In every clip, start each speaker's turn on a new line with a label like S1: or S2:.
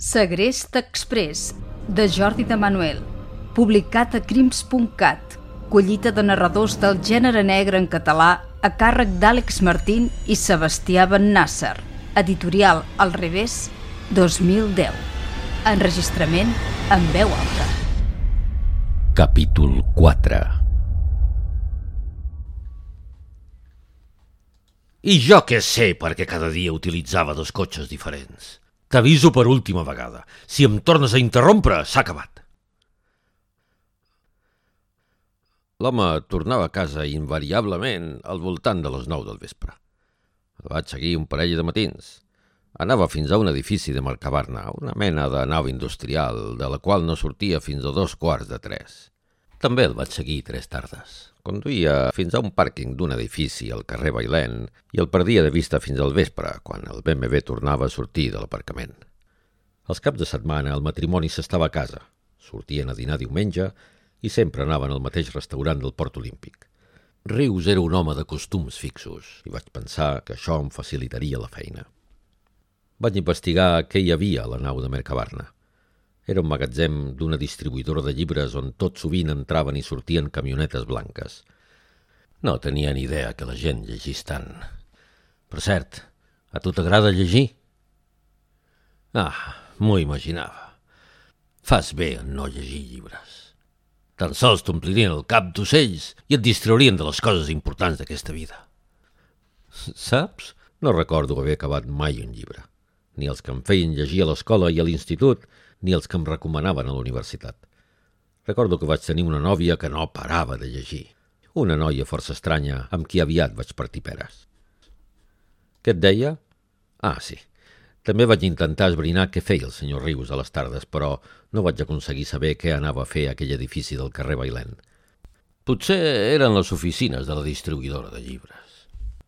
S1: Segrest Express, de Jordi de Manuel, publicat a crims.cat, collita de narradors del gènere negre en català a càrrec d'Àlex Martín i Sebastià Ben Nasser, editorial Al revés, 2010. Enregistrament en veu alta.
S2: Capítol 4 I jo què sé perquè cada dia utilitzava dos cotxes diferents. T'aviso per última vegada. Si em tornes a interrompre, s'ha acabat. L'home tornava a casa invariablement al voltant de les 9 del vespre. El vaig seguir un parell de matins. Anava fins a un edifici de Mercabarna, una mena de nau industrial, de la qual no sortia fins a dos quarts de tres. També el vaig seguir tres tardes. Conduïa fins a un pàrquing d'un edifici al carrer Bailén i el perdia de vista fins al vespre, quan el BMW tornava a sortir de l'aparcament. Els caps de setmana el matrimoni s'estava a casa. Sortien a dinar diumenge i sempre anaven al mateix restaurant del Port Olímpic. Rius era un home de costums fixos i vaig pensar que això em facilitaria la feina. Vaig investigar què hi havia a la nau de Mercabarna. Era un magatzem d'una distribuïdora de llibres on tot sovint entraven i sortien camionetes blanques. No tenia ni idea que la gent llegís tant. Per cert, a tu t'agrada llegir? Ah, m'ho imaginava. Fas bé en no llegir llibres. Tan sols t'omplirien el cap d'ocells i et distraurien de les coses importants d'aquesta vida. Saps? No recordo haver acabat mai un llibre. Ni els que em feien llegir a l'escola i a l'institut, ni els que em recomanaven a la universitat. Recordo que vaig tenir una nòvia que no parava de llegir. Una noia força estranya amb qui aviat vaig partir peres. Què et deia? Ah, sí. També vaig intentar esbrinar què feia el senyor Rius a les tardes, però no vaig aconseguir saber què anava a fer aquell edifici del carrer Bailén. Potser eren les oficines de la distribuïdora de llibres.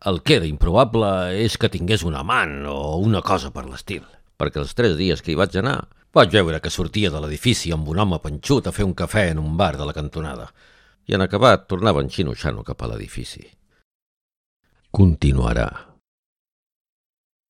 S2: El que era improbable és que tingués un amant o una cosa per l'estil, perquè els tres dies que hi vaig anar vaig veure que sortia de l'edifici amb un home panxut a fer un cafè en un bar de la cantonada i en acabat tornava en xino-xano cap a l'edifici. Continuarà.